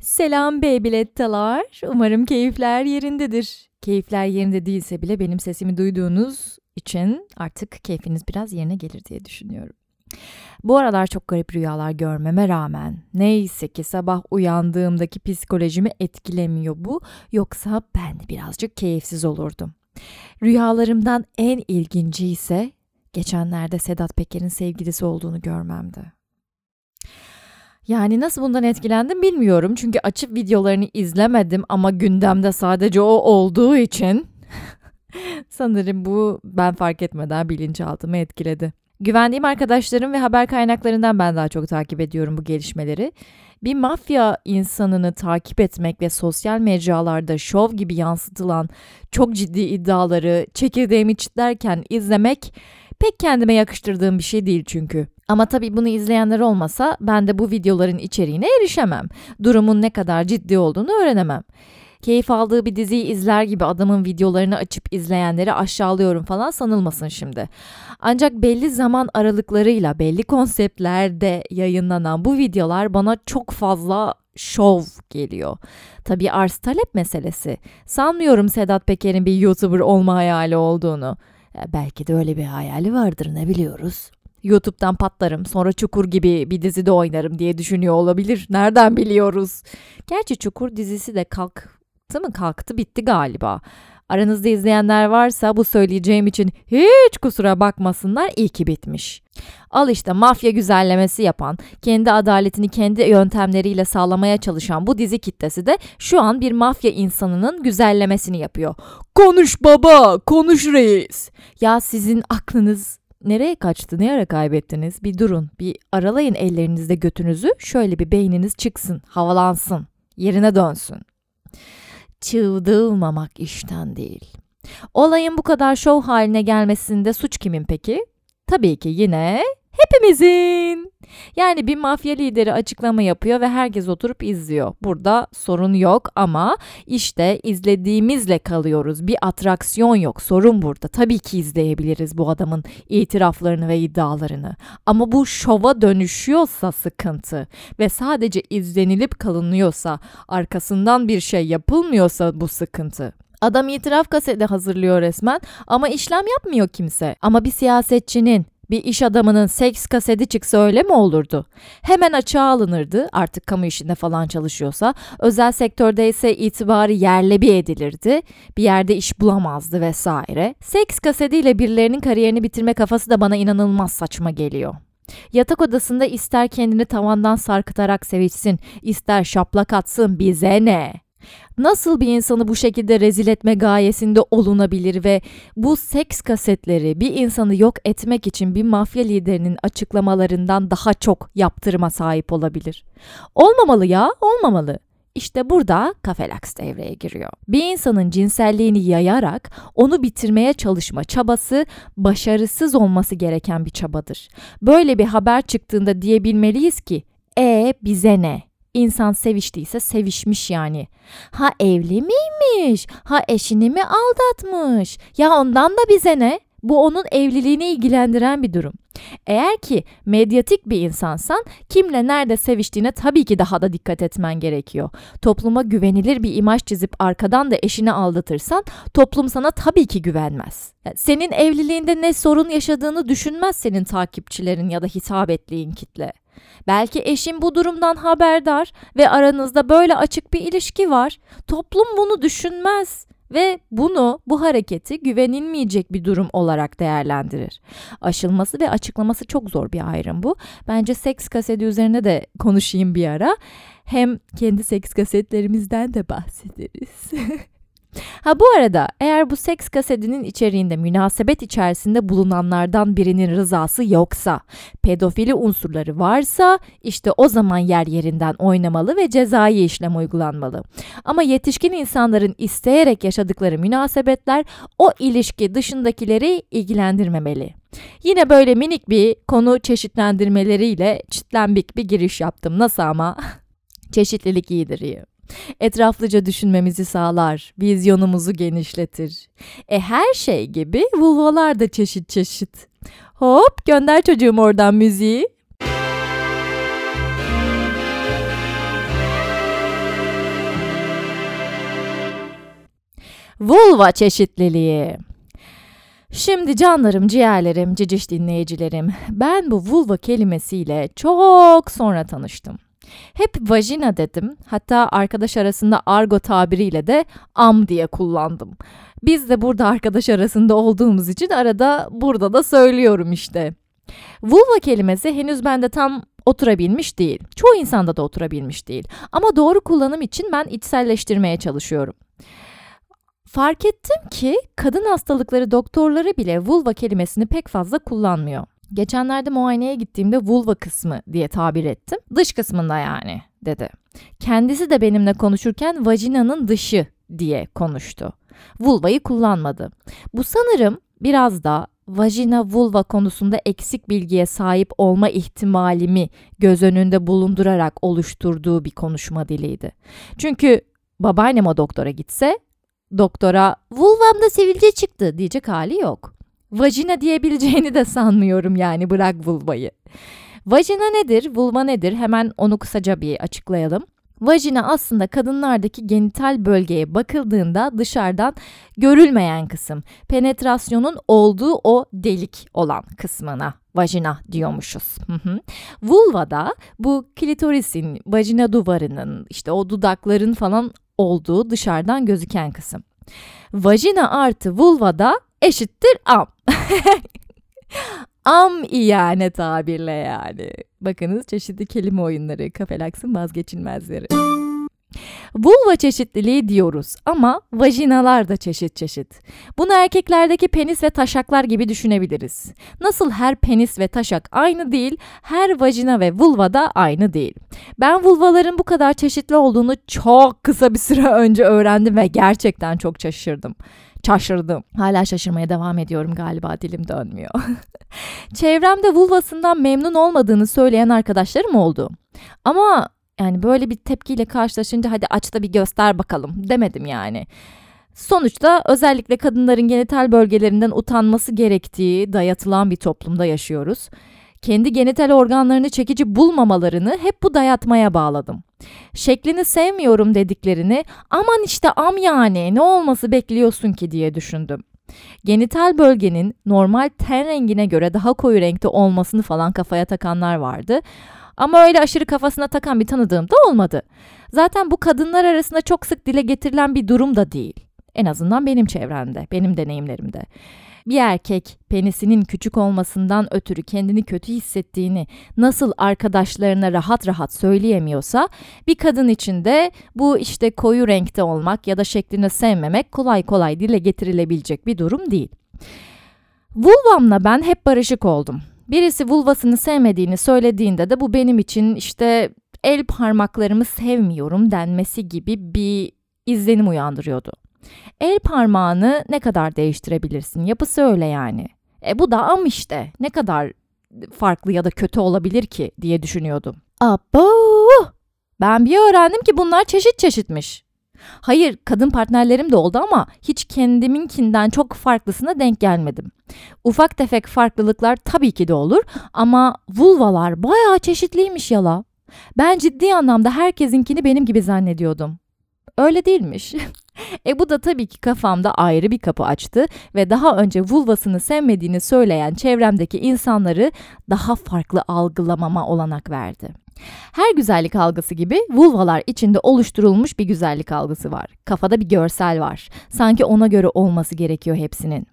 Selam Beybilettalar. Umarım keyifler yerindedir. Keyifler yerinde değilse bile benim sesimi duyduğunuz için artık keyfiniz biraz yerine gelir diye düşünüyorum. Bu aralar çok garip rüyalar görmeme rağmen neyse ki sabah uyandığımdaki psikolojimi etkilemiyor bu yoksa ben de birazcık keyifsiz olurdum. Rüyalarımdan en ilginci ise geçenlerde Sedat Peker'in sevgilisi olduğunu görmemdi. Yani nasıl bundan etkilendim bilmiyorum çünkü açıp videolarını izlemedim ama gündemde sadece o olduğu için sanırım bu ben fark etmeden bilinçaltımı etkiledi. Güvendiğim arkadaşlarım ve haber kaynaklarından ben daha çok takip ediyorum bu gelişmeleri. Bir mafya insanını takip etmek ve sosyal mecralarda şov gibi yansıtılan çok ciddi iddiaları çekirdeğimi çitlerken izlemek pek kendime yakıştırdığım bir şey değil çünkü. Ama tabii bunu izleyenler olmasa ben de bu videoların içeriğine erişemem. Durumun ne kadar ciddi olduğunu öğrenemem. Keyif aldığı bir diziyi izler gibi adamın videolarını açıp izleyenleri aşağılıyorum falan sanılmasın şimdi. Ancak belli zaman aralıklarıyla belli konseptlerde yayınlanan bu videolar bana çok fazla şov geliyor. Tabii arz talep meselesi. Sanmıyorum Sedat Peker'in bir YouTuber olma hayali olduğunu. Belki de öyle bir hayali vardır ne biliyoruz. YouTube'dan patlarım sonra Çukur gibi bir dizide oynarım diye düşünüyor olabilir. Nereden biliyoruz? Gerçi Çukur dizisi de kalktı mı kalktı bitti galiba. Aranızda izleyenler varsa bu söyleyeceğim için hiç kusura bakmasınlar iyi ki bitmiş. Al işte mafya güzellemesi yapan, kendi adaletini kendi yöntemleriyle sağlamaya çalışan bu dizi kitlesi de şu an bir mafya insanının güzellemesini yapıyor. Konuş baba, konuş reis. Ya sizin aklınız nereye kaçtı, ne ara kaybettiniz? Bir durun, bir aralayın ellerinizde götünüzü, şöyle bir beyniniz çıksın, havalansın, yerine dönsün. Çıldırmamak işten değil. Olayın bu kadar şov haline gelmesinde suç kimin peki? Tabii ki yine hepimizin. Yani bir mafya lideri açıklama yapıyor ve herkes oturup izliyor. Burada sorun yok ama işte izlediğimizle kalıyoruz. Bir atraksiyon yok. Sorun burada. Tabii ki izleyebiliriz bu adamın itiraflarını ve iddialarını. Ama bu şova dönüşüyorsa sıkıntı ve sadece izlenilip kalınıyorsa, arkasından bir şey yapılmıyorsa bu sıkıntı. Adam itiraf kaseti hazırlıyor resmen ama işlem yapmıyor kimse. Ama bir siyasetçinin bir iş adamının seks kaseti çıksa öyle mi olurdu? Hemen açığa alınırdı artık kamu işinde falan çalışıyorsa. Özel sektörde ise itibarı yerle bir edilirdi. Bir yerde iş bulamazdı vesaire. Seks kasetiyle birilerinin kariyerini bitirme kafası da bana inanılmaz saçma geliyor. Yatak odasında ister kendini tavandan sarkıtarak sevişsin, ister şaplak atsın bize ne? Nasıl bir insanı bu şekilde rezil etme gayesinde olunabilir ve bu seks kasetleri bir insanı yok etmek için bir mafya liderinin açıklamalarından daha çok yaptırıma sahip olabilir? Olmamalı ya, olmamalı. İşte burada kafelaks devreye giriyor. Bir insanın cinselliğini yayarak onu bitirmeye çalışma çabası başarısız olması gereken bir çabadır. Böyle bir haber çıktığında diyebilmeliyiz ki, e bize ne? İnsan seviştiyse sevişmiş yani. Ha evli miymiş? Ha eşini mi aldatmış? Ya ondan da bize ne? Bu onun evliliğini ilgilendiren bir durum. Eğer ki medyatik bir insansan kimle nerede seviştiğine tabii ki daha da dikkat etmen gerekiyor. Topluma güvenilir bir imaj çizip arkadan da eşini aldatırsan toplum sana tabii ki güvenmez. senin evliliğinde ne sorun yaşadığını düşünmez senin takipçilerin ya da hitap ettiğin kitle. Belki eşin bu durumdan haberdar ve aranızda böyle açık bir ilişki var. Toplum bunu düşünmez ve bunu, bu hareketi güvenilmeyecek bir durum olarak değerlendirir. Aşılması ve açıklaması çok zor bir ayrım bu. Bence seks kaseti üzerine de konuşayım bir ara. Hem kendi seks kasetlerimizden de bahsederiz. Ha bu arada eğer bu seks kasetinin içeriğinde münasebet içerisinde bulunanlardan birinin rızası yoksa, pedofili unsurları varsa işte o zaman yer yerinden oynamalı ve cezai işlem uygulanmalı. Ama yetişkin insanların isteyerek yaşadıkları münasebetler o ilişki dışındakileri ilgilendirmemeli. Yine böyle minik bir konu çeşitlendirmeleriyle çitlenbik bir giriş yaptım. Nasıl ama? Çeşitlilik iyidir iyi. Etraflıca düşünmemizi sağlar, vizyonumuzu genişletir. E her şey gibi vulvalar da çeşit çeşit. Hop gönder çocuğum oradan müziği. Vulva çeşitliliği. Şimdi canlarım, ciğerlerim, ciciş dinleyicilerim, ben bu vulva kelimesiyle çok sonra tanıştım. Hep vajina dedim. Hatta arkadaş arasında argo tabiriyle de am diye kullandım. Biz de burada arkadaş arasında olduğumuz için arada burada da söylüyorum işte. Vulva kelimesi henüz bende tam oturabilmiş değil. Çoğu insanda da oturabilmiş değil. Ama doğru kullanım için ben içselleştirmeye çalışıyorum. Fark ettim ki kadın hastalıkları doktorları bile vulva kelimesini pek fazla kullanmıyor. Geçenlerde muayeneye gittiğimde vulva kısmı diye tabir ettim. Dış kısmında yani dedi. Kendisi de benimle konuşurken vajinanın dışı diye konuştu. Vulvayı kullanmadı. Bu sanırım biraz da vajina vulva konusunda eksik bilgiye sahip olma ihtimalimi göz önünde bulundurarak oluşturduğu bir konuşma diliydi. Çünkü babaannem o doktora gitse doktora vulvamda sivilce çıktı diyecek hali yok. Vajina diyebileceğini de sanmıyorum yani bırak vulvayı. Vajina nedir, vulva nedir hemen onu kısaca bir açıklayalım. Vajina aslında kadınlardaki genital bölgeye bakıldığında dışarıdan görülmeyen kısım. Penetrasyonun olduğu o delik olan kısmına vajina diyormuşuz. Vulva da bu klitorisin, vajina duvarının, işte o dudakların falan olduğu dışarıdan gözüken kısım. Vajina artı vulva da eşittir am. am iyane tabirle yani. Bakınız çeşitli kelime oyunları, kafelaksın vazgeçilmezleri. Vulva çeşitliliği diyoruz ama vajinalar da çeşit çeşit. Bunu erkeklerdeki penis ve taşaklar gibi düşünebiliriz. Nasıl her penis ve taşak aynı değil, her vajina ve vulva da aynı değil. Ben vulvaların bu kadar çeşitli olduğunu çok kısa bir süre önce öğrendim ve gerçekten çok şaşırdım şaşırdım. Hala şaşırmaya devam ediyorum galiba dilim dönmüyor. Çevremde vulvasından memnun olmadığını söyleyen arkadaşlarım oldu. Ama yani böyle bir tepkiyle karşılaşınca hadi aç da bir göster bakalım demedim yani. Sonuçta özellikle kadınların genital bölgelerinden utanması gerektiği dayatılan bir toplumda yaşıyoruz. Kendi genital organlarını çekici bulmamalarını hep bu dayatmaya bağladım. Şeklini sevmiyorum dediklerini aman işte am yani ne olması bekliyorsun ki diye düşündüm. Genital bölgenin normal ten rengine göre daha koyu renkte olmasını falan kafaya takanlar vardı. Ama öyle aşırı kafasına takan bir tanıdığım da olmadı. Zaten bu kadınlar arasında çok sık dile getirilen bir durum da değil. En azından benim çevremde, benim deneyimlerimde. Bir erkek penisinin küçük olmasından ötürü kendini kötü hissettiğini nasıl arkadaşlarına rahat rahat söyleyemiyorsa bir kadın için de bu işte koyu renkte olmak ya da şeklini sevmemek kolay kolay dile getirilebilecek bir durum değil. Vulvamla ben hep barışık oldum. Birisi vulvasını sevmediğini söylediğinde de bu benim için işte el parmaklarımı sevmiyorum denmesi gibi bir izlenim uyandırıyordu. El parmağını ne kadar değiştirebilirsin? Yapısı öyle yani. E bu da am işte. Ne kadar farklı ya da kötü olabilir ki diye düşünüyordum. Abo! Ben bir öğrendim ki bunlar çeşit çeşitmiş. Hayır, kadın partnerlerim de oldu ama hiç kendiminkinden çok farklısına denk gelmedim. Ufak tefek farklılıklar tabii ki de olur ama vulvalar bayağı çeşitliymiş yala. Ben ciddi anlamda herkesinkini benim gibi zannediyordum. Öyle değilmiş. e bu da tabii ki kafamda ayrı bir kapı açtı ve daha önce vulvasını sevmediğini söyleyen çevremdeki insanları daha farklı algılamama olanak verdi. Her güzellik algısı gibi vulvalar içinde oluşturulmuş bir güzellik algısı var. Kafada bir görsel var. Sanki ona göre olması gerekiyor hepsinin.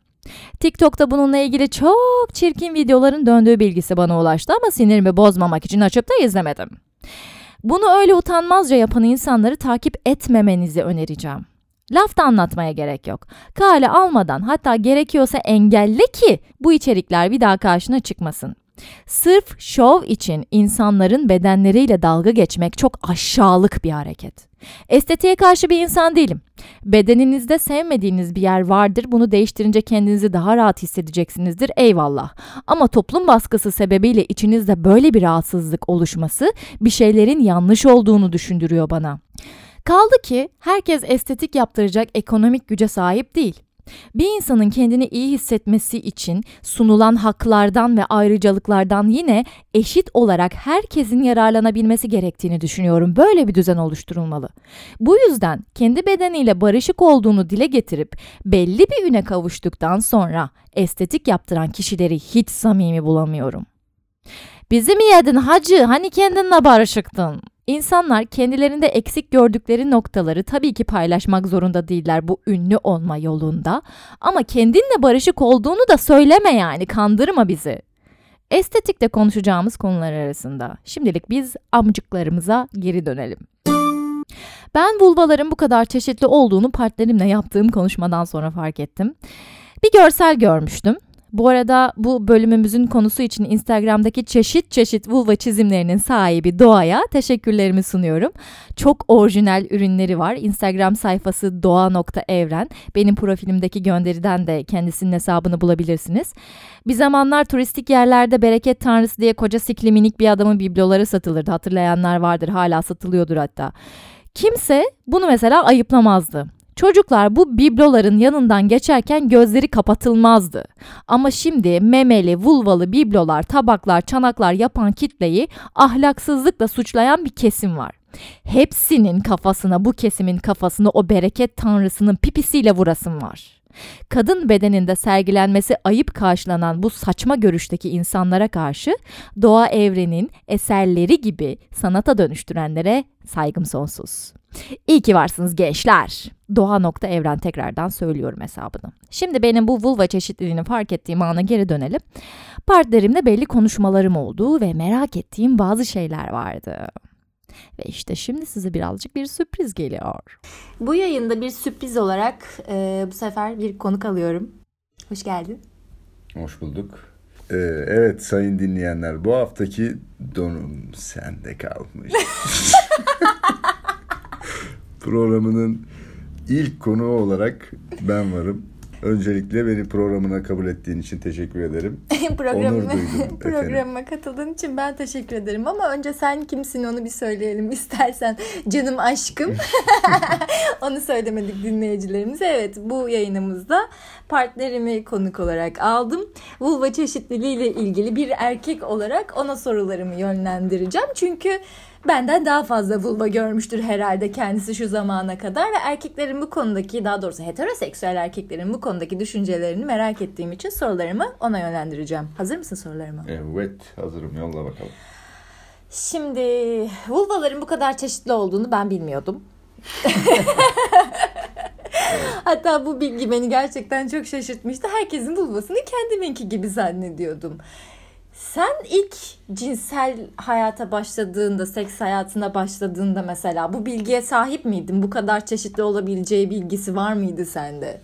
TikTok'ta bununla ilgili çok çirkin videoların döndüğü bilgisi bana ulaştı ama sinirimi bozmamak için açıp da izlemedim. Bunu öyle utanmazca yapan insanları takip etmemenizi önereceğim. Laf da anlatmaya gerek yok. Kale almadan hatta gerekiyorsa engelle ki bu içerikler bir daha karşına çıkmasın. Sırf şov için insanların bedenleriyle dalga geçmek çok aşağılık bir hareket. Estetiğe karşı bir insan değilim. Bedeninizde sevmediğiniz bir yer vardır. Bunu değiştirince kendinizi daha rahat hissedeceksinizdir. Eyvallah. Ama toplum baskısı sebebiyle içinizde böyle bir rahatsızlık oluşması bir şeylerin yanlış olduğunu düşündürüyor bana. Kaldı ki herkes estetik yaptıracak ekonomik güce sahip değil. Bir insanın kendini iyi hissetmesi için sunulan haklardan ve ayrıcalıklardan yine eşit olarak herkesin yararlanabilmesi gerektiğini düşünüyorum. Böyle bir düzen oluşturulmalı. Bu yüzden kendi bedeniyle barışık olduğunu dile getirip belli bir üne kavuştuktan sonra estetik yaptıran kişileri hiç samimi bulamıyorum. Bizi mi yedin hacı? Hani kendinle barışıktın? İnsanlar kendilerinde eksik gördükleri noktaları tabii ki paylaşmak zorunda değiller bu ünlü olma yolunda. Ama kendinle barışık olduğunu da söyleme yani kandırma bizi. Estetikte konuşacağımız konular arasında. Şimdilik biz amcıklarımıza geri dönelim. Ben vulvaların bu kadar çeşitli olduğunu partnerimle yaptığım konuşmadan sonra fark ettim. Bir görsel görmüştüm. Bu arada bu bölümümüzün konusu için Instagram'daki çeşit çeşit vulva çizimlerinin sahibi Doğa'ya teşekkürlerimi sunuyorum. Çok orijinal ürünleri var. Instagram sayfası doğa.evren. Benim profilimdeki gönderiden de kendisinin hesabını bulabilirsiniz. Bir zamanlar turistik yerlerde bereket tanrısı diye koca sikli minik bir adamın bibloları satılırdı. Hatırlayanlar vardır hala satılıyordur hatta. Kimse bunu mesela ayıplamazdı. Çocuklar bu bibloların yanından geçerken gözleri kapatılmazdı. Ama şimdi memeli, vulvalı biblolar, tabaklar, çanaklar yapan kitleyi ahlaksızlıkla suçlayan bir kesim var. Hepsinin kafasına, bu kesimin kafasına o bereket tanrısının pipisiyle vurasım var. Kadın bedeninde sergilenmesi ayıp karşılanan bu saçma görüşteki insanlara karşı doğa evrenin eserleri gibi sanata dönüştürenlere saygım sonsuz. İyi ki varsınız gençler. Doğa nokta evren tekrardan söylüyorum hesabını. Şimdi benim bu vulva çeşitliliğini fark ettiğim ana geri dönelim. Partnerimle belli konuşmalarım oldu ve merak ettiğim bazı şeyler vardı. Ve işte şimdi size birazcık bir sürpriz geliyor. Bu yayında bir sürpriz olarak e, bu sefer bir konuk alıyorum. Hoş geldin. Hoş bulduk. Ee, evet sayın dinleyenler bu haftaki donum sende kalmış. Programının ilk konuğu olarak ben varım. Öncelikle beni programına kabul ettiğin için teşekkür ederim. programıma, programıma katıldığın için ben teşekkür ederim. Ama önce sen kimsin onu bir söyleyelim istersen. Canım aşkım. onu söylemedik dinleyicilerimize. Evet bu yayınımızda partnerimi konuk olarak aldım. Vulva çeşitliliği ile ilgili bir erkek olarak ona sorularımı yönlendireceğim. Çünkü benden daha fazla vulva görmüştür herhalde kendisi şu zamana kadar ve erkeklerin bu konudaki daha doğrusu heteroseksüel erkeklerin bu konudaki düşüncelerini merak ettiğim için sorularımı ona yönlendireceğim. Hazır mısın sorularıma? Evet hazırım yolla bakalım. Şimdi vulvaların bu kadar çeşitli olduğunu ben bilmiyordum. Hatta bu bilgi beni gerçekten çok şaşırtmıştı. Herkesin vulvasını kendiminki gibi zannediyordum. Sen ilk cinsel hayata başladığında, seks hayatına başladığında mesela bu bilgiye sahip miydin? Bu kadar çeşitli olabileceği bilgisi var mıydı sende?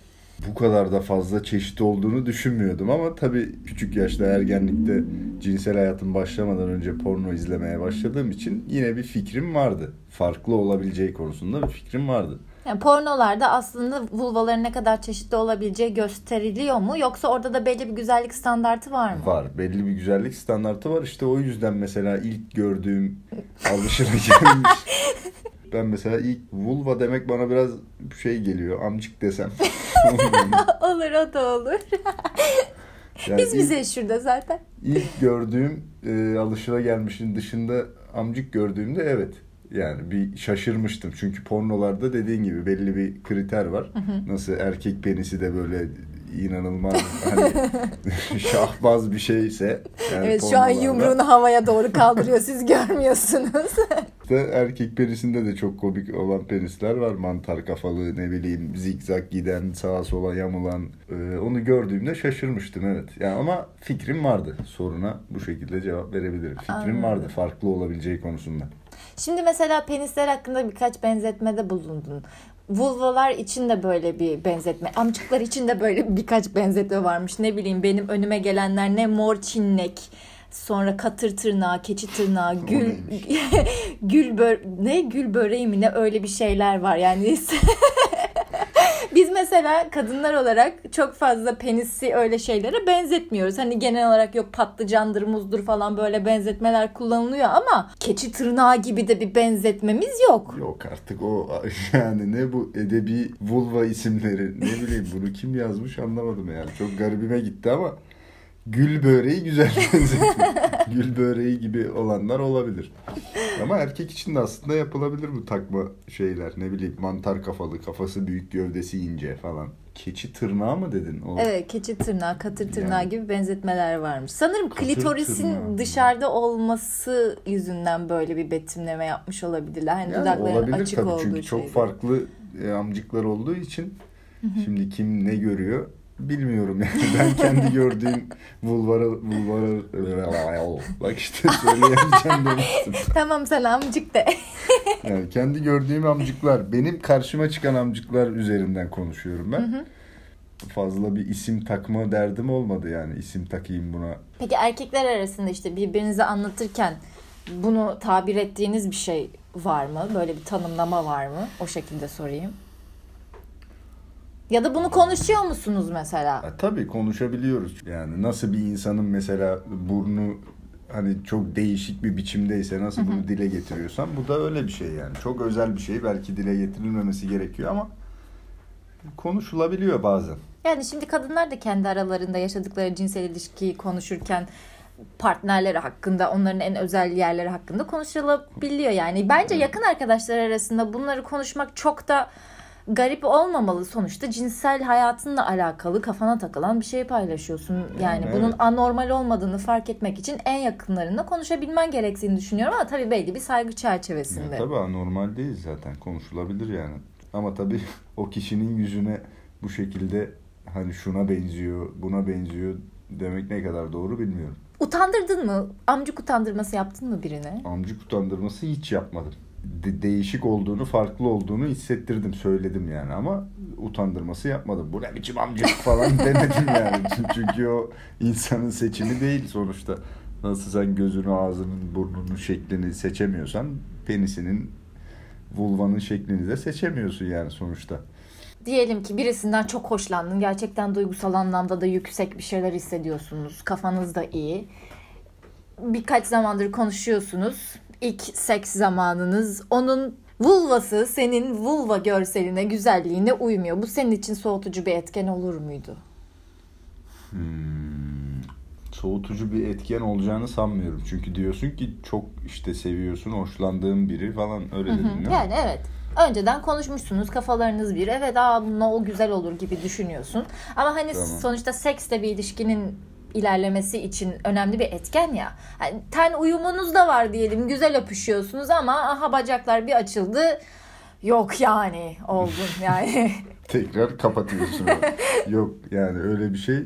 Bu kadar da fazla çeşit olduğunu düşünmüyordum ama tabii küçük yaşta ergenlikte cinsel hayatım başlamadan önce porno izlemeye başladığım için yine bir fikrim vardı. Farklı olabileceği konusunda bir fikrim vardı. Yani pornolarda aslında vulvaların ne kadar çeşitli olabileceği gösteriliyor mu? Yoksa orada da belli bir güzellik standartı var mı? Var. Belli bir güzellik standartı var. İşte o yüzden mesela ilk gördüğüm alışılagelmiş. ben mesela ilk vulva demek bana biraz şey geliyor. Amcık desem. olur o da olur. yani Biz bize şurada zaten. İlk gördüğüm e, alışılagelmişin dışında amcık gördüğümde evet yani bir şaşırmıştım. Çünkü pornolarda dediğin gibi belli bir kriter var. Hı hı. Nasıl erkek penisi de böyle inanılmaz hani şahbaz bir şeyse. Yani evet şu an yumruğunu havaya doğru kaldırıyor siz görmüyorsunuz. de erkek penisinde de çok komik olan penisler var. Mantar kafalı ne bileyim zigzag giden sağa sola yamulan. Ee, onu gördüğümde şaşırmıştım evet. Yani ama fikrim vardı soruna bu şekilde cevap verebilirim. Fikrim Anladım. vardı farklı olabileceği konusunda. Şimdi mesela penisler hakkında birkaç benzetmede bulundun. Vulvalar için de böyle bir benzetme. Amcıklar için de böyle birkaç benzetme varmış. Ne bileyim benim önüme gelenler ne mor çinnek, sonra katır tırnağı, keçi tırnağı, gül gül bör ne gül böreği mi ne öyle bir şeyler var yani. Biz mesela kadınlar olarak çok fazla penisi öyle şeylere benzetmiyoruz. Hani genel olarak yok patlıcandır, muzdur falan böyle benzetmeler kullanılıyor ama keçi tırnağı gibi de bir benzetmemiz yok. Yok artık o yani ne bu edebi vulva isimleri ne bileyim bunu kim yazmış anlamadım yani. Çok garibime gitti ama gül böreği güzel gül böreği gibi olanlar olabilir. Ama erkek için de aslında yapılabilir bu takma şeyler. Ne bileyim mantar kafalı, kafası büyük, gövdesi ince falan. Keçi tırnağı mı dedin? O... Evet keçi tırnağı, katır tırnağı yani, gibi benzetmeler varmış. Sanırım klitorisin tırnağı. dışarıda olması yüzünden böyle bir betimleme yapmış olabilirler. Hani yani dudakların olabilir açık tabii olduğu çünkü çok farklı e, amcıklar olduğu için şimdi kim ne görüyor bilmiyorum yani. Ben kendi gördüğüm vulvara vulvara bak işte söyleyemeyeceğim demiştim. tamam sen amcık de. yani kendi gördüğüm amcıklar, benim karşıma çıkan amcıklar üzerinden konuşuyorum ben. Hı hı. Fazla bir isim takma derdim olmadı yani isim takayım buna. Peki erkekler arasında işte birbirinize anlatırken bunu tabir ettiğiniz bir şey var mı? Böyle bir tanımlama var mı? O şekilde sorayım. Ya da bunu konuşuyor musunuz mesela? E, tabii konuşabiliyoruz. Yani nasıl bir insanın mesela burnu hani çok değişik bir biçimdeyse nasıl bunu dile getiriyorsan bu da öyle bir şey yani. Çok özel bir şey belki dile getirilmemesi gerekiyor ama konuşulabiliyor bazen. Yani şimdi kadınlar da kendi aralarında yaşadıkları cinsel ilişkiyi konuşurken partnerleri hakkında, onların en özel yerleri hakkında konuşulabiliyor yani. Bence yakın arkadaşlar arasında bunları konuşmak çok da garip olmamalı sonuçta cinsel hayatınla alakalı kafana takılan bir şey paylaşıyorsun. Yani evet. bunun anormal olmadığını fark etmek için en yakınlarında konuşabilmen gerektiğini düşünüyorum ama tabii belli bir saygı çerçevesinde. Ya, tabii anormal değil zaten konuşulabilir yani. Ama tabii o kişinin yüzüne bu şekilde hani şuna benziyor, buna benziyor demek ne kadar doğru bilmiyorum. Utandırdın mı? Amcık utandırması yaptın mı birine? Amcık utandırması hiç yapmadım de- değişik olduğunu, farklı olduğunu hissettirdim, söyledim yani ama utandırması yapmadım. Bu ne biçim amcık falan demedim yani. Çünkü o insanın seçimi değil sonuçta. Nasıl sen gözünü, ağzının, burnunun şeklini seçemiyorsan penisinin, vulvanın şeklini de seçemiyorsun yani sonuçta. Diyelim ki birisinden çok hoşlandın. Gerçekten duygusal anlamda da yüksek bir şeyler hissediyorsunuz. Kafanız da iyi. Birkaç zamandır konuşuyorsunuz ilk seks zamanınız onun vulvası senin vulva görseline, güzelliğine uymuyor. Bu senin için soğutucu bir etken olur muydu? Hmm, soğutucu bir etken olacağını sanmıyorum. Çünkü diyorsun ki çok işte seviyorsun, hoşlandığın biri falan öyle dedin değil mi? Yani evet. Önceden konuşmuşsunuz kafalarınız bir evet aa bununla o güzel olur gibi düşünüyorsun. Ama hani tamam. sonuçta seksle bir ilişkinin ilerlemesi için önemli bir etken ya. Yani ten uyumunuz da var diyelim. Güzel öpüşüyorsunuz ama aha bacaklar bir açıldı. Yok yani oldun yani. Tekrar kapatıyorsun. Yok yani öyle bir şey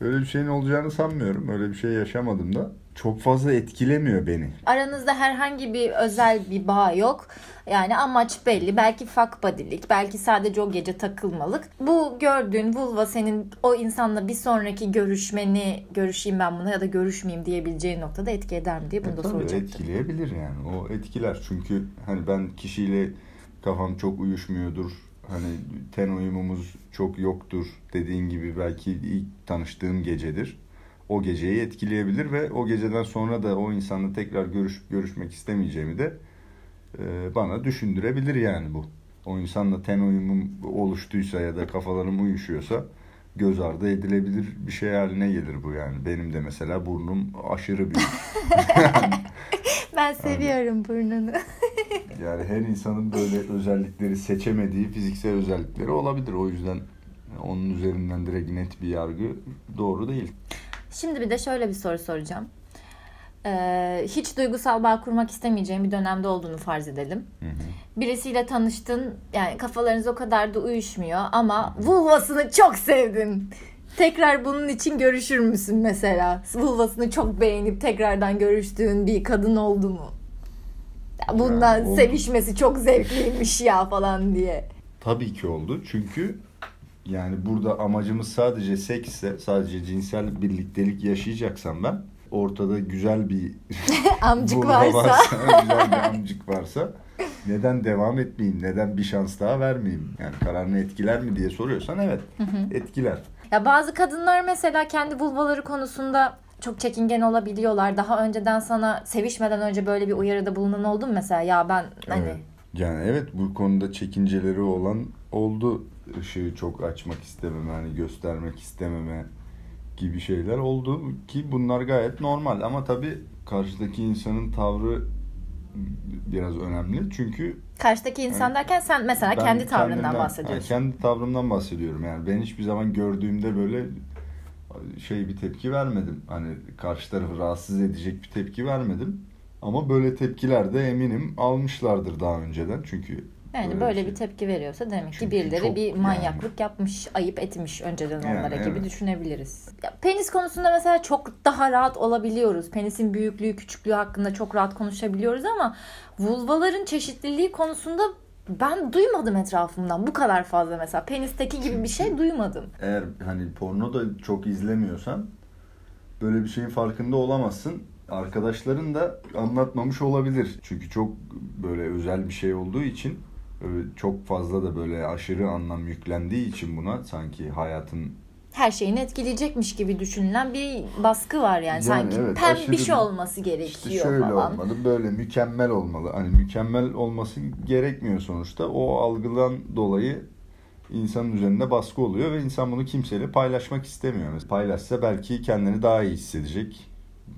öyle bir şeyin olacağını sanmıyorum. Öyle bir şey yaşamadım da çok fazla etkilemiyor beni. Aranızda herhangi bir özel bir bağ yok. Yani amaç belli. Belki fuck body'lik, belki sadece o gece takılmalık. Bu gördüğün vulva senin o insanla bir sonraki görüşmeni görüşeyim ben buna ya da görüşmeyeyim diyebileceğin noktada etki eder mi diye bunu e, da soracaktım. etkileyebilir yani. O etkiler. Çünkü hani ben kişiyle kafam çok uyuşmuyordur. Hani ten uyumumuz çok yoktur dediğin gibi belki ilk tanıştığım gecedir o geceyi etkileyebilir ve o geceden sonra da o insanla tekrar görüş görüşmek istemeyeceğimi de e, bana düşündürebilir yani bu. O insanla ten uyumum oluştuysa ya da kafalarım uyuşuyorsa göz ardı edilebilir bir şey haline gelir bu yani. Benim de mesela burnum aşırı büyük. ben seviyorum yani, burnunu. yani her insanın böyle özellikleri seçemediği fiziksel özellikleri olabilir. O yüzden onun üzerinden direkt net bir yargı doğru değil. Şimdi bir de şöyle bir soru soracağım. Ee, hiç duygusal bağ kurmak istemeyeceğim bir dönemde olduğunu farz edelim. Hı hı. Birisiyle tanıştın, yani kafalarınız o kadar da uyuşmuyor ama vulvasını çok sevdin. Tekrar bunun için görüşür müsün mesela? Vulvasını çok beğenip tekrardan görüştüğün bir kadın oldu mu? Bundan yani sevişmesi çok zevkliymiş ya falan diye. Tabii ki oldu. Çünkü yani burada amacımız sadece seksse, sadece cinsel birliktelik yaşayacaksam ben ortada güzel bir amcık varsa, varsa güzel bir amcık varsa neden devam etmeyeyim? Neden bir şans daha vermeyeyim? Yani kararını etkiler mi diye soruyorsan evet etkiler. Ya bazı kadınlar mesela kendi vulvaları konusunda çok çekingen olabiliyorlar. Daha önceden sana sevişmeden önce böyle bir uyarıda bulunan oldu mu mesela? Ya ben hani Evet. Yani evet bu konuda çekinceleri olan oldu. Işığı çok açmak istememe, hani göstermek istememe gibi şeyler oldu ki bunlar gayet normal ama tabii karşıdaki insanın tavrı biraz önemli çünkü karşıdaki insan derken sen mesela ben kendi tavrından kendimden- bahsediyorsun. Yani kendi tavrımdan bahsediyorum yani ben hiçbir zaman gördüğümde böyle şey bir tepki vermedim. Hani karşı tarafı rahatsız edecek bir tepki vermedim. Ama böyle tepkiler de eminim almışlardır daha önceden çünkü Yani böyle böyle bir bir şey. tepki veriyorsa demek ki Çünkü birileri çok bir yani- manyaklık yapmış, ayıp etmiş önceden Yani onlara gibi evet. düşünebiliriz. Ya, penis konusunda mesela çok daha rahat olabiliyoruz. Penisin büyüklüğü, küçüklüğü hakkında çok rahat konuşabiliyoruz ama vulvaların çeşitliliği konusunda ben duymadım etrafımdan bu kadar fazla mesela. Penisteki gibi bir şey duymadım. eğer hani porno da çok izlemiyorsan böyle bir şeyin farkında olamazsın. Arkadaşların da anlatmamış olabilir. Çünkü çok böyle özel bir şey olduğu için çok fazla da böyle aşırı anlam yüklendiği için buna sanki hayatın Her şeyini etkileyecekmiş gibi düşünülen bir baskı var yani. Yani Sanki evet, pembiş aşırı- olması gerekiyor işte şöyle falan. olmalı, böyle mükemmel olmalı. Hani mükemmel olması gerekmiyor sonuçta. O algıdan dolayı insanın üzerinde baskı oluyor ve insan bunu kimseyle paylaşmak istemiyor. Mesela paylaşsa belki kendini daha iyi hissedecek.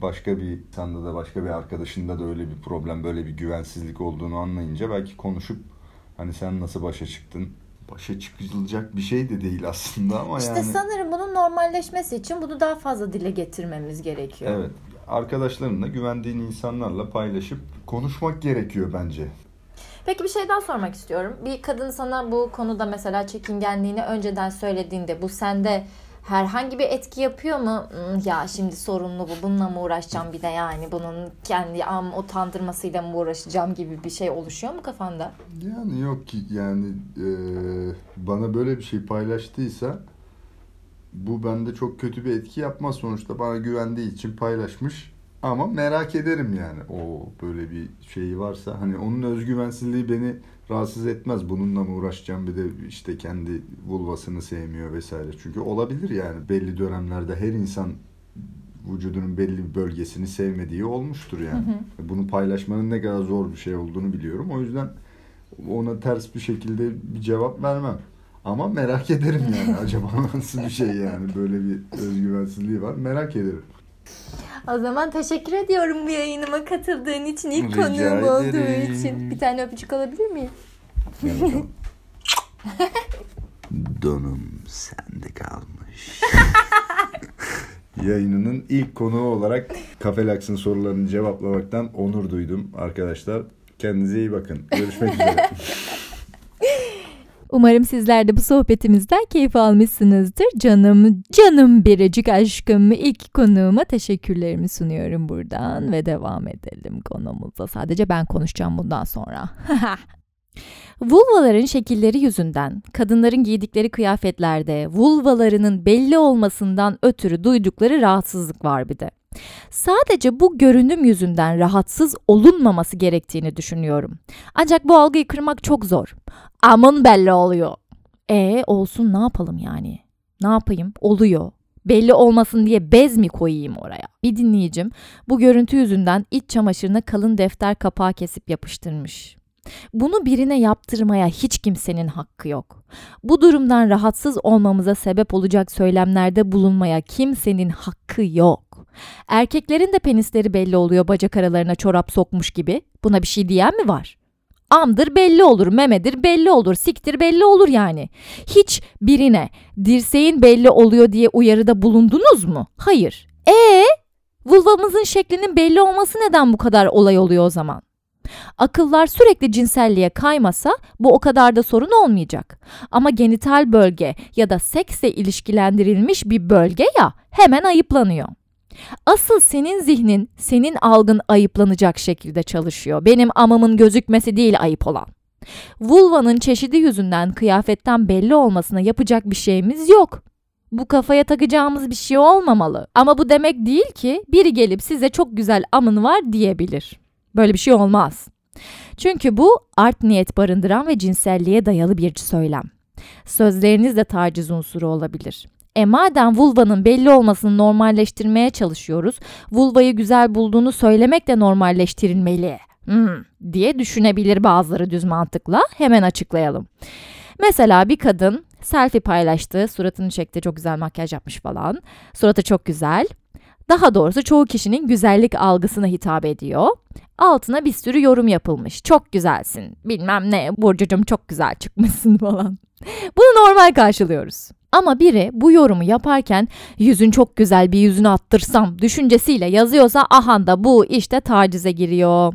Başka bir insanda da başka bir arkadaşında da öyle bir problem, böyle bir güvensizlik olduğunu anlayınca belki konuşup hani sen nasıl başa çıktın? Başa çıkılacak bir şey de değil aslında ama İşte yani. sanırım bunun normalleşmesi için bunu daha fazla dile getirmemiz gerekiyor. Evet. Arkadaşlarınla güvendiğin insanlarla paylaşıp konuşmak gerekiyor bence. Peki bir şey daha sormak istiyorum. Bir kadın sana bu konuda mesela çekingenliğini önceden söylediğinde bu sende herhangi bir etki yapıyor mu? Hmm, ya şimdi sorunlu bu. Bununla mı uğraşacağım bir de yani bunun kendi am utandırmasıyla mı uğraşacağım gibi bir şey oluşuyor mu kafanda? Yani yok ki yani e, bana böyle bir şey paylaştıysa bu bende çok kötü bir etki yapmaz sonuçta bana güvendiği için paylaşmış ama merak ederim yani o böyle bir şeyi varsa. Hani onun özgüvensizliği beni rahatsız etmez. Bununla mı uğraşacağım? Bir de işte kendi vulvasını sevmiyor vesaire. Çünkü olabilir yani. Belli dönemlerde her insan vücudunun belli bir bölgesini sevmediği olmuştur yani. Bunu paylaşmanın ne kadar zor bir şey olduğunu biliyorum. O yüzden ona ters bir şekilde bir cevap vermem. Ama merak ederim yani. Acaba nasıl bir şey yani? Böyle bir özgüvensizliği var. Merak ederim. O zaman teşekkür ediyorum bu yayınıma katıldığın için, ilk Rica konuğum olduğu ederim. için. Bir tane öpücük alabilir miyim? Bakalım. Donum sende kalmış. Yayınının ilk konuğu olarak Kafelaks'ın sorularını cevaplamaktan onur duydum arkadaşlar. Kendinize iyi bakın. Görüşmek üzere. Umarım sizler de bu sohbetimizden keyif almışsınızdır. Canım, canım biricik aşkım ilk konuğuma teşekkürlerimi sunuyorum buradan ve devam edelim konumuza. Sadece ben konuşacağım bundan sonra. Vulvaların şekilleri yüzünden kadınların giydikleri kıyafetlerde vulvalarının belli olmasından ötürü duydukları rahatsızlık var bir de. Sadece bu görünüm yüzünden rahatsız olunmaması gerektiğini düşünüyorum. Ancak bu algıyı kırmak çok zor. Amın belli oluyor. E olsun ne yapalım yani? Ne yapayım? Oluyor. Belli olmasın diye bez mi koyayım oraya? Bir dinleyicim bu görüntü yüzünden iç çamaşırına kalın defter kapağı kesip yapıştırmış. Bunu birine yaptırmaya hiç kimsenin hakkı yok. Bu durumdan rahatsız olmamıza sebep olacak söylemlerde bulunmaya kimsenin hakkı yok. Erkeklerin de penisleri belli oluyor bacak aralarına çorap sokmuş gibi. Buna bir şey diyen mi var? Amdır belli olur, memedir belli olur, siktir belli olur yani. Hiç birine dirseğin belli oluyor diye uyarıda bulundunuz mu? Hayır. E vulvamızın şeklinin belli olması neden bu kadar olay oluyor o zaman? Akıllar sürekli cinselliğe kaymasa bu o kadar da sorun olmayacak. Ama genital bölge ya da seksle ilişkilendirilmiş bir bölge ya hemen ayıplanıyor. Asıl senin zihnin, senin algın ayıplanacak şekilde çalışıyor. Benim amamın gözükmesi değil ayıp olan. Vulvanın çeşidi yüzünden kıyafetten belli olmasına yapacak bir şeyimiz yok. Bu kafaya takacağımız bir şey olmamalı. Ama bu demek değil ki biri gelip size çok güzel amın var diyebilir. Böyle bir şey olmaz. Çünkü bu art niyet barındıran ve cinselliğe dayalı bir söylem. Sözleriniz de taciz unsuru olabilir. E madem vulvanın belli olmasını normalleştirmeye çalışıyoruz, vulvayı güzel bulduğunu söylemek de normalleştirilmeli hmm, diye düşünebilir bazıları düz mantıkla. Hemen açıklayalım. Mesela bir kadın selfie paylaştı, suratını çekti, çok güzel makyaj yapmış falan. Suratı çok güzel. Daha doğrusu çoğu kişinin güzellik algısına hitap ediyor. Altına bir sürü yorum yapılmış. Çok güzelsin, bilmem ne, Burcucum çok güzel çıkmışsın falan. Bunu normal karşılıyoruz. Ama biri bu yorumu yaparken yüzün çok güzel bir yüzünü attırsam düşüncesiyle yazıyorsa aha da bu işte tacize giriyor.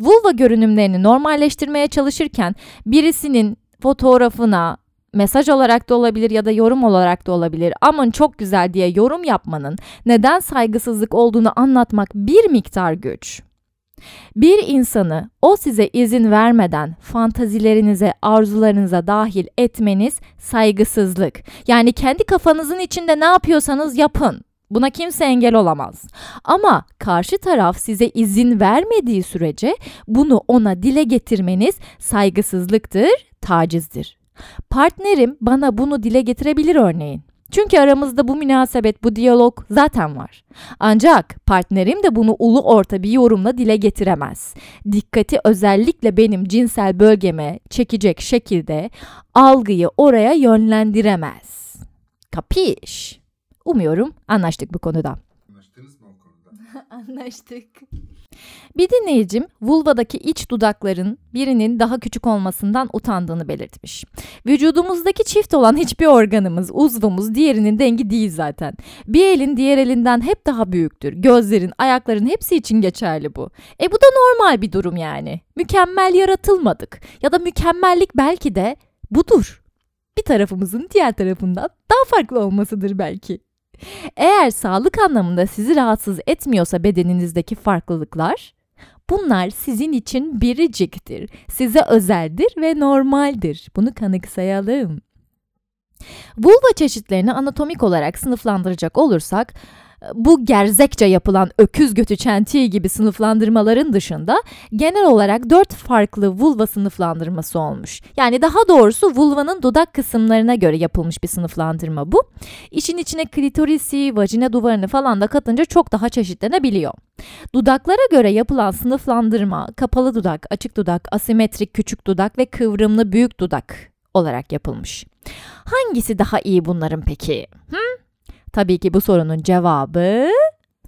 Vulva görünümlerini normalleştirmeye çalışırken birisinin fotoğrafına mesaj olarak da olabilir ya da yorum olarak da olabilir. Aman çok güzel diye yorum yapmanın neden saygısızlık olduğunu anlatmak bir miktar güç. Bir insanı o size izin vermeden fantazilerinize, arzularınıza dahil etmeniz saygısızlık. Yani kendi kafanızın içinde ne yapıyorsanız yapın. Buna kimse engel olamaz. Ama karşı taraf size izin vermediği sürece bunu ona dile getirmeniz saygısızlıktır, tacizdir. Partnerim bana bunu dile getirebilir örneğin. Çünkü aramızda bu münasebet, bu diyalog zaten var. Ancak partnerim de bunu ulu orta bir yorumla dile getiremez. Dikkati özellikle benim cinsel bölgeme çekecek şekilde algıyı oraya yönlendiremez. Kapiş? Umuyorum anlaştık bu konuda. Anlaştınız mı o konuda? Anlaştık. Bir dinleyicim vulvadaki iç dudakların birinin daha küçük olmasından utandığını belirtmiş. Vücudumuzdaki çift olan hiçbir organımız, uzvumuz diğerinin dengi değil zaten. Bir elin diğer elinden hep daha büyüktür. Gözlerin, ayakların hepsi için geçerli bu. E bu da normal bir durum yani. Mükemmel yaratılmadık. Ya da mükemmellik belki de budur. Bir tarafımızın diğer tarafından daha farklı olmasıdır belki. Eğer sağlık anlamında sizi rahatsız etmiyorsa bedeninizdeki farklılıklar, bunlar sizin için biriciktir, size özeldir ve normaldir. Bunu kanıksayalım. Vulva çeşitlerini anatomik olarak sınıflandıracak olursak, bu gerzekçe yapılan öküz götü çentiği gibi sınıflandırmaların dışında genel olarak dört farklı vulva sınıflandırması olmuş. Yani daha doğrusu vulvanın dudak kısımlarına göre yapılmış bir sınıflandırma bu. İşin içine klitorisi, vajina duvarını falan da katınca çok daha çeşitlenebiliyor. Dudaklara göre yapılan sınıflandırma kapalı dudak, açık dudak, asimetrik küçük dudak ve kıvrımlı büyük dudak olarak yapılmış. Hangisi daha iyi bunların peki? Hı? Tabii ki bu sorunun cevabı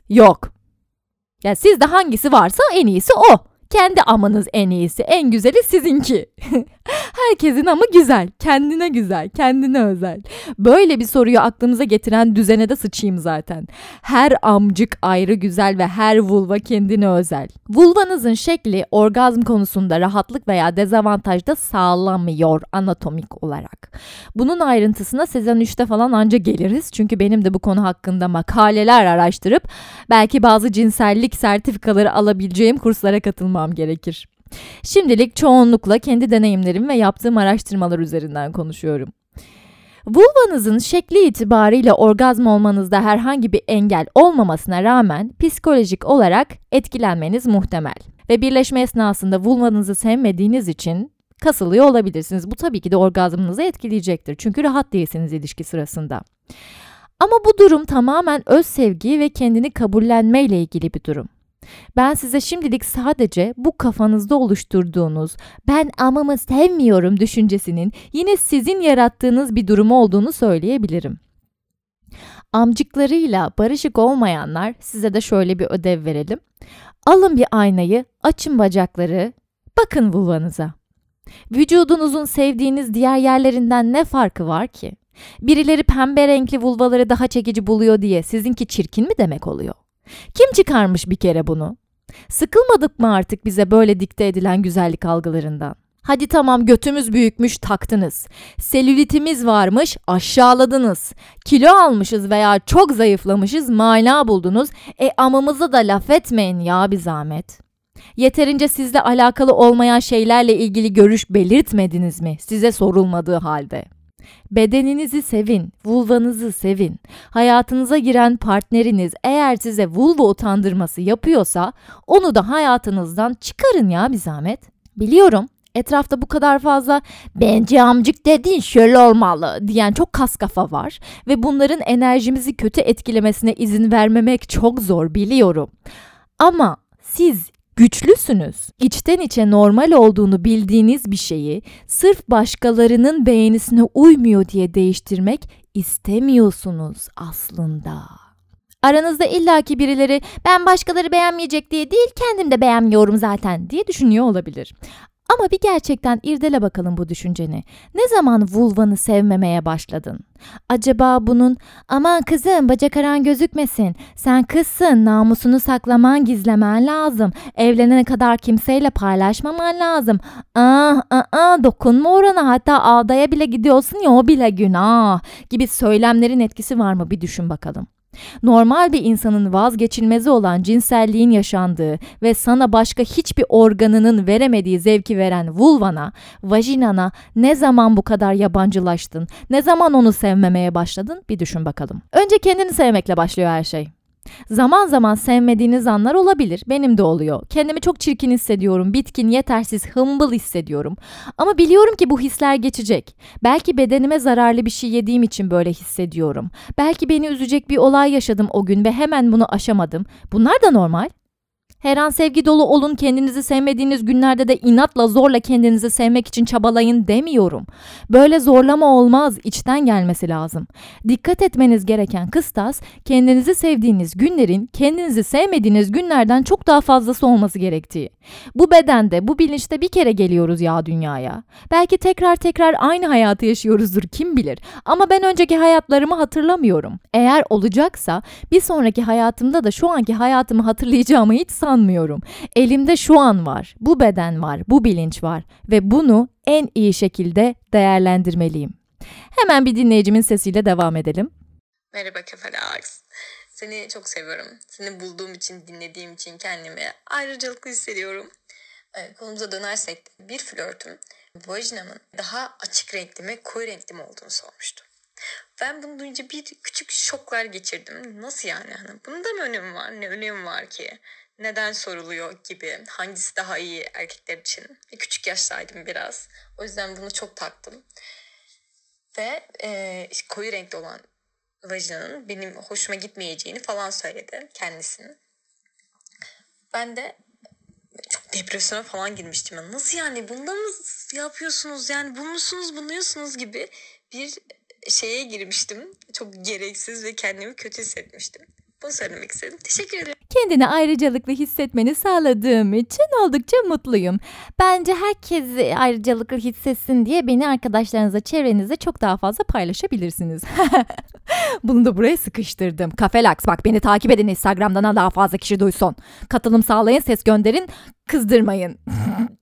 yok. Ya sizde hangisi varsa en iyisi o. Kendi amınız en iyisi, en güzeli sizinki. Herkesin amı güzel, kendine güzel, kendine özel. Böyle bir soruyu aklımıza getiren düzene de sıçayım zaten. Her amcık ayrı güzel ve her vulva kendine özel. Vulvanızın şekli orgazm konusunda rahatlık veya dezavantajda sağlamıyor anatomik olarak. Bunun ayrıntısına sezon 3'te falan anca geliriz. Çünkü benim de bu konu hakkında makaleler araştırıp belki bazı cinsellik sertifikaları alabileceğim kurslara katılmam gerekir. Şimdilik çoğunlukla kendi deneyimlerim ve yaptığım araştırmalar üzerinden konuşuyorum. Vulvanızın şekli itibariyle orgazm olmanızda herhangi bir engel olmamasına rağmen psikolojik olarak etkilenmeniz muhtemel. Ve birleşme esnasında vulvanızı sevmediğiniz için kasılıyor olabilirsiniz. Bu tabii ki de orgazmınızı etkileyecektir. Çünkü rahat değilsiniz ilişki sırasında. Ama bu durum tamamen öz sevgi ve kendini kabullenme ile ilgili bir durum. Ben size şimdilik sadece bu kafanızda oluşturduğunuz ben amamı sevmiyorum düşüncesinin yine sizin yarattığınız bir durum olduğunu söyleyebilirim. Amcıklarıyla barışık olmayanlar size de şöyle bir ödev verelim. Alın bir aynayı, açın bacakları, bakın vulvanıza. Vücudunuzun sevdiğiniz diğer yerlerinden ne farkı var ki? Birileri pembe renkli vulvaları daha çekici buluyor diye sizinki çirkin mi demek oluyor? Kim çıkarmış bir kere bunu? Sıkılmadık mı artık bize böyle dikte edilen güzellik algılarından? Hadi tamam götümüz büyükmüş taktınız. Selülitimiz varmış aşağıladınız. Kilo almışız veya çok zayıflamışız mana buldunuz. E amamıza da laf etmeyin ya bir zahmet. Yeterince sizle alakalı olmayan şeylerle ilgili görüş belirtmediniz mi size sorulmadığı halde? Bedeninizi sevin, vulvanızı sevin. Hayatınıza giren partneriniz eğer size vulva utandırması yapıyorsa onu da hayatınızdan çıkarın ya bir zahmet. Biliyorum etrafta bu kadar fazla bence amcık dediğin şöyle olmalı diyen çok kas kafa var ve bunların enerjimizi kötü etkilemesine izin vermemek çok zor biliyorum. Ama siz güçlüsünüz. İçten içe normal olduğunu bildiğiniz bir şeyi sırf başkalarının beğenisine uymuyor diye değiştirmek istemiyorsunuz aslında. Aranızda illaki birileri ben başkaları beğenmeyecek diye değil kendim de beğenmiyorum zaten diye düşünüyor olabilir. Ama bir gerçekten irdele bakalım bu düşünceni. Ne zaman vulvanı sevmemeye başladın? Acaba bunun aman kızım bacak aran gözükmesin. Sen kızsın namusunu saklaman gizlemen lazım. Evlenene kadar kimseyle paylaşmaman lazım. Ah ah ah dokunma orana hatta ağdaya bile gidiyorsun ya o bile günah gibi söylemlerin etkisi var mı bir düşün bakalım. Normal bir insanın vazgeçilmezi olan cinselliğin yaşandığı ve sana başka hiçbir organının veremediği zevki veren vulvana, vajinana ne zaman bu kadar yabancılaştın? Ne zaman onu sevmemeye başladın? Bir düşün bakalım. Önce kendini sevmekle başlıyor her şey. Zaman zaman sevmediğiniz anlar olabilir. Benim de oluyor. Kendimi çok çirkin hissediyorum. Bitkin, yetersiz, hımbıl hissediyorum. Ama biliyorum ki bu hisler geçecek. Belki bedenime zararlı bir şey yediğim için böyle hissediyorum. Belki beni üzecek bir olay yaşadım o gün ve hemen bunu aşamadım. Bunlar da normal. Her an sevgi dolu olun, kendinizi sevmediğiniz günlerde de inatla zorla kendinizi sevmek için çabalayın demiyorum. Böyle zorlama olmaz, içten gelmesi lazım. Dikkat etmeniz gereken kıstas, kendinizi sevdiğiniz günlerin kendinizi sevmediğiniz günlerden çok daha fazlası olması gerektiği. Bu bedende, bu bilinçte bir kere geliyoruz ya dünyaya. Belki tekrar tekrar aynı hayatı yaşıyoruzdur kim bilir. Ama ben önceki hayatlarımı hatırlamıyorum. Eğer olacaksa bir sonraki hayatımda da şu anki hayatımı hatırlayacağımı hiç sanmıyorum. Elimde şu an var, bu beden var, bu bilinç var ve bunu en iyi şekilde değerlendirmeliyim. Hemen bir dinleyicimin sesiyle devam edelim. Merhaba Kefal Alex. Seni çok seviyorum. Seni bulduğum için, dinlediğim için kendimi ayrıcalıklı hissediyorum. Ee, konumuza dönersek bir flörtüm vajinamın daha açık renkli mi koyu renkli mi olduğunu sormuştu. Ben bunu duyunca bir küçük şoklar geçirdim. Nasıl yani? Hani bunda mı önemi var? Ne önemi var ki? Neden soruluyor gibi hangisi daha iyi erkekler için. Küçük yaştaydım biraz. O yüzden bunu çok taktım. Ve e, koyu renkli olan vajinanın benim hoşuma gitmeyeceğini falan söyledi kendisinin. Ben de çok depresyona falan girmiştim. Yani nasıl yani bunda mı yapıyorsunuz yani bulmuşsunuz buluyorsunuz gibi bir şeye girmiştim. Çok gereksiz ve kendimi kötü hissetmiştim. Bunu söylemek istedim. Teşekkür ederim. Kendini ayrıcalıklı hissetmeni sağladığım için oldukça mutluyum. Bence herkes ayrıcalıklı hissetsin diye beni arkadaşlarınıza, çevrenizde çok daha fazla paylaşabilirsiniz. Bunu da buraya sıkıştırdım. Kafelax bak beni takip edin Instagram'dan daha fazla kişi duysun. Katılım sağlayın, ses gönderin, kızdırmayın.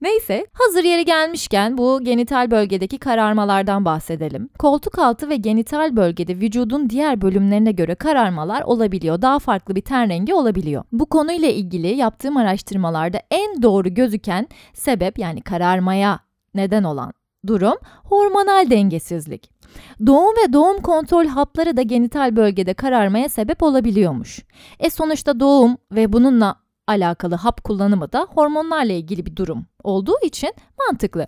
Neyse hazır yeri gelmişken bu genital bölgedeki kararmalardan bahsedelim. Koltuk altı ve genital bölgede vücudun diğer bölümlerine göre kararmalar olabiliyor. Daha farklı bir ten rengi olabiliyor. Bu konuyla ilgili yaptığım araştırmalarda en doğru gözüken sebep yani kararmaya neden olan durum hormonal dengesizlik. Doğum ve doğum kontrol hapları da genital bölgede kararmaya sebep olabiliyormuş. E sonuçta doğum ve bununla alakalı hap kullanımı da hormonlarla ilgili bir durum olduğu için mantıklı.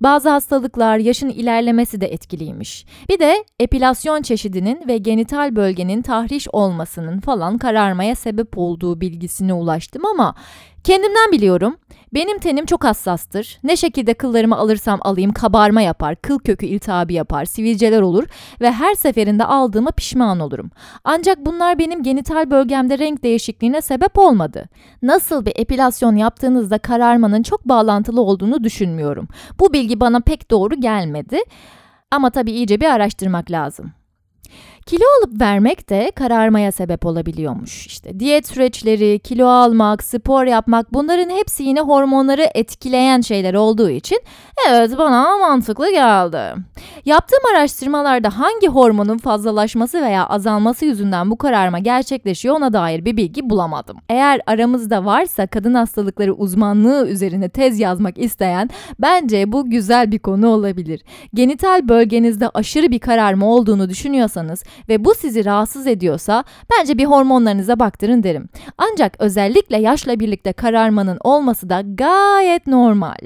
Bazı hastalıklar yaşın ilerlemesi de etkiliymiş. Bir de epilasyon çeşidinin ve genital bölgenin tahriş olmasının falan kararmaya sebep olduğu bilgisine ulaştım ama kendimden biliyorum. Benim tenim çok hassastır. Ne şekilde kıllarımı alırsam alayım kabarma yapar, kıl kökü iltihabı yapar, sivilceler olur ve her seferinde aldığıma pişman olurum. Ancak bunlar benim genital bölgemde renk değişikliğine sebep olmadı. Nasıl bir epilasyon yaptığınızda kararmanın çok bağlantılı olduğunu düşünmüyorum. Bu bilgi bana pek doğru gelmedi. Ama tabii iyice bir araştırmak lazım. Kilo alıp vermek de kararmaya sebep olabiliyormuş. İşte diyet süreçleri, kilo almak, spor yapmak bunların hepsi yine hormonları etkileyen şeyler olduğu için evet bana mantıklı geldi. Yaptığım araştırmalarda hangi hormonun fazlalaşması veya azalması yüzünden bu kararma gerçekleşiyor ona dair bir bilgi bulamadım. Eğer aramızda varsa kadın hastalıkları uzmanlığı üzerine tez yazmak isteyen bence bu güzel bir konu olabilir. Genital bölgenizde aşırı bir kararma olduğunu düşünüyorsanız ve bu sizi rahatsız ediyorsa bence bir hormonlarınıza baktırın derim. Ancak özellikle yaşla birlikte kararmanın olması da gayet normal.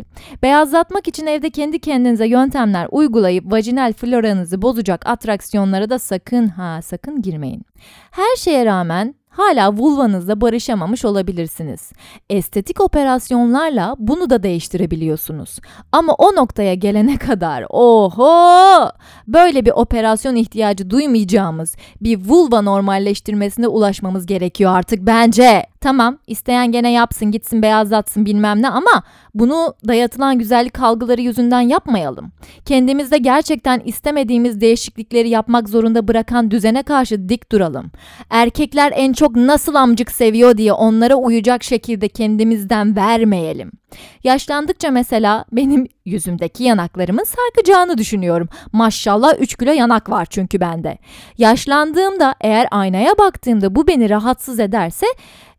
Beyazlatmak için evde kendi kendinize yöntemler uygulayıp vajinal floranızı bozacak atraksiyonlara da sakın ha sakın girmeyin. Her şeye rağmen hala vulvanızla barışamamış olabilirsiniz. Estetik operasyonlarla bunu da değiştirebiliyorsunuz. Ama o noktaya gelene kadar oho böyle bir operasyon ihtiyacı duymayacağımız bir vulva normalleştirmesine ulaşmamız gerekiyor artık bence. Tamam isteyen gene yapsın gitsin beyazlatsın bilmem ne ama bunu dayatılan güzellik algıları yüzünden yapmayalım. Kendimizde gerçekten istemediğimiz değişiklikleri yapmak zorunda bırakan düzene karşı dik duralım. Erkekler en çok nasıl amcık seviyor diye onlara uyacak şekilde kendimizden vermeyelim. Yaşlandıkça mesela benim yüzümdeki yanaklarımın sarkacağını düşünüyorum. Maşallah 3 kilo yanak var çünkü bende. Yaşlandığımda eğer aynaya baktığımda bu beni rahatsız ederse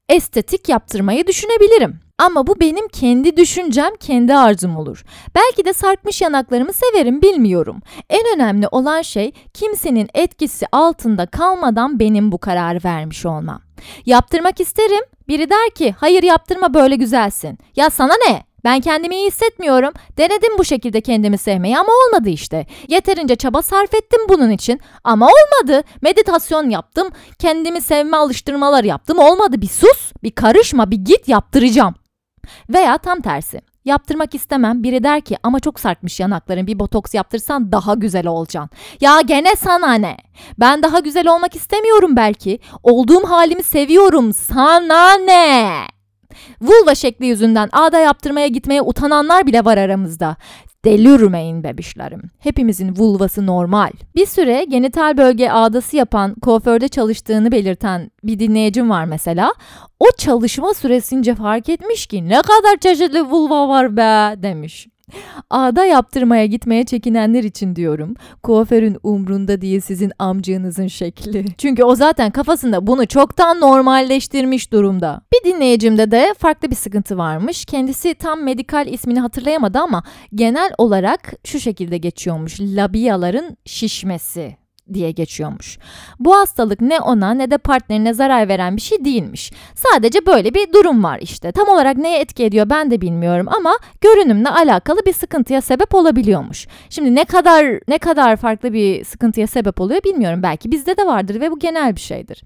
estetik yaptırmayı düşünebilirim. Ama bu benim kendi düşüncem, kendi arzum olur. Belki de sarkmış yanaklarımı severim bilmiyorum. En önemli olan şey kimsenin etkisi altında kalmadan benim bu kararı vermiş olmam. Yaptırmak isterim. Biri der ki hayır yaptırma böyle güzelsin. Ya sana ne? Ben kendimi iyi hissetmiyorum. Denedim bu şekilde kendimi sevmeyi ama olmadı işte. Yeterince çaba sarf ettim bunun için ama olmadı. Meditasyon yaptım, kendimi sevme alıştırmalar yaptım. Olmadı. Bir sus, bir karışma, bir git yaptıracağım. Veya tam tersi. Yaptırmak istemem. Biri der ki ama çok sarkmış yanakların bir botoks yaptırsan daha güzel olacaksın. Ya gene sana ne? Ben daha güzel olmak istemiyorum belki. Olduğum halimi seviyorum. Sana ne? Vulva şekli yüzünden ağda yaptırmaya gitmeye utananlar bile var aramızda. Delirmeyin bebişlerim. Hepimizin vulvası normal. Bir süre genital bölge ağdası yapan, kuaförde çalıştığını belirten bir dinleyicim var mesela. O çalışma süresince fark etmiş ki ne kadar çeşitli vulva var be demiş. Ağda yaptırmaya gitmeye çekinenler için diyorum. Kuaförün umrunda değil sizin amcığınızın şekli. Çünkü o zaten kafasında bunu çoktan normalleştirmiş durumda. Bir dinleyicimde de farklı bir sıkıntı varmış. Kendisi tam medikal ismini hatırlayamadı ama genel olarak şu şekilde geçiyormuş. Labiyaların şişmesi diye geçiyormuş. Bu hastalık ne ona ne de partnerine zarar veren bir şey değilmiş. Sadece böyle bir durum var işte. Tam olarak neye etki ediyor ben de bilmiyorum ama görünümle alakalı bir sıkıntıya sebep olabiliyormuş. Şimdi ne kadar ne kadar farklı bir sıkıntıya sebep oluyor bilmiyorum. Belki bizde de vardır ve bu genel bir şeydir.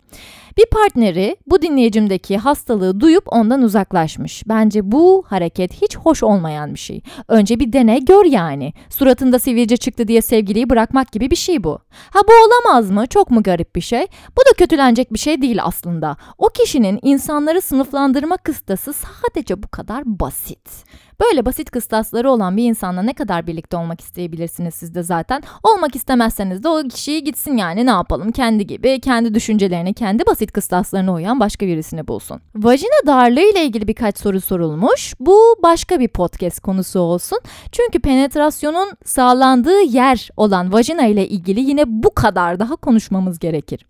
Bir partneri bu dinleyicimdeki hastalığı duyup ondan uzaklaşmış. Bence bu hareket hiç hoş olmayan bir şey. Önce bir dene gör yani. Suratında sivilce çıktı diye sevgiliyi bırakmak gibi bir şey bu. Ha bu olamaz mı? Çok mu garip bir şey? Bu da kötülenecek bir şey değil aslında. O kişinin insanları sınıflandırma kıstası sadece bu kadar basit. Böyle basit kıstasları olan bir insanla ne kadar birlikte olmak isteyebilirsiniz siz de zaten. Olmak istemezseniz de o kişiyi gitsin yani ne yapalım kendi gibi kendi düşüncelerini kendi basit kıstaslarına uyan başka birisini bulsun. Vajina darlığı ile ilgili birkaç soru sorulmuş. Bu başka bir podcast konusu olsun. Çünkü penetrasyonun sağlandığı yer olan vajina ile ilgili yine bu kadar daha konuşmamız gerekir.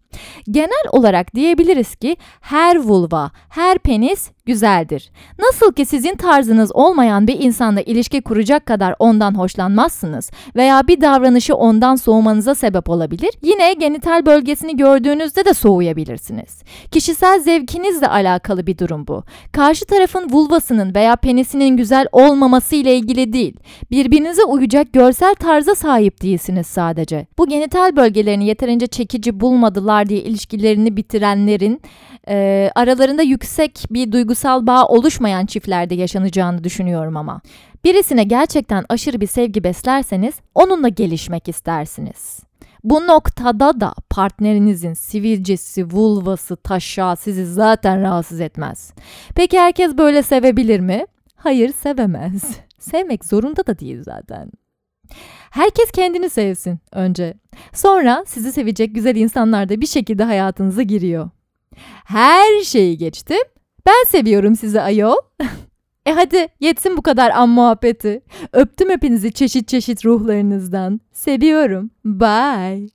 Genel olarak diyebiliriz ki her vulva, her penis güzeldir. Nasıl ki sizin tarzınız olmayan bir insanla ilişki kuracak kadar ondan hoşlanmazsınız veya bir davranışı ondan soğumanıza sebep olabilir, yine genital bölgesini gördüğünüzde de soğuyabilirsiniz. Kişisel zevkinizle alakalı bir durum bu. Karşı tarafın vulvasının veya penisinin güzel olmaması ile ilgili değil. Birbirinize uyacak görsel tarza sahip değilsiniz sadece. Bu genital bölgelerini yeterince çekici bulmadılar diye ilişkilerini bitirenlerin e, aralarında yüksek bir duygusal bağ oluşmayan çiftlerde yaşanacağını düşünüyorum ama. Birisine gerçekten aşırı bir sevgi beslerseniz onunla gelişmek istersiniz. Bu noktada da partnerinizin sivilcesi, vulvası, taşağı sizi zaten rahatsız etmez. Peki herkes böyle sevebilir mi? Hayır sevemez. Sevmek zorunda da değil zaten. Herkes kendini sevsin önce. Sonra sizi sevecek güzel insanlar da bir şekilde hayatınıza giriyor. Her şeyi geçtim. Ben seviyorum sizi ayol. e hadi yetsin bu kadar an muhabbeti. Öptüm hepinizi çeşit çeşit ruhlarınızdan. Seviyorum. Bye.